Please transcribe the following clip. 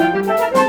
Música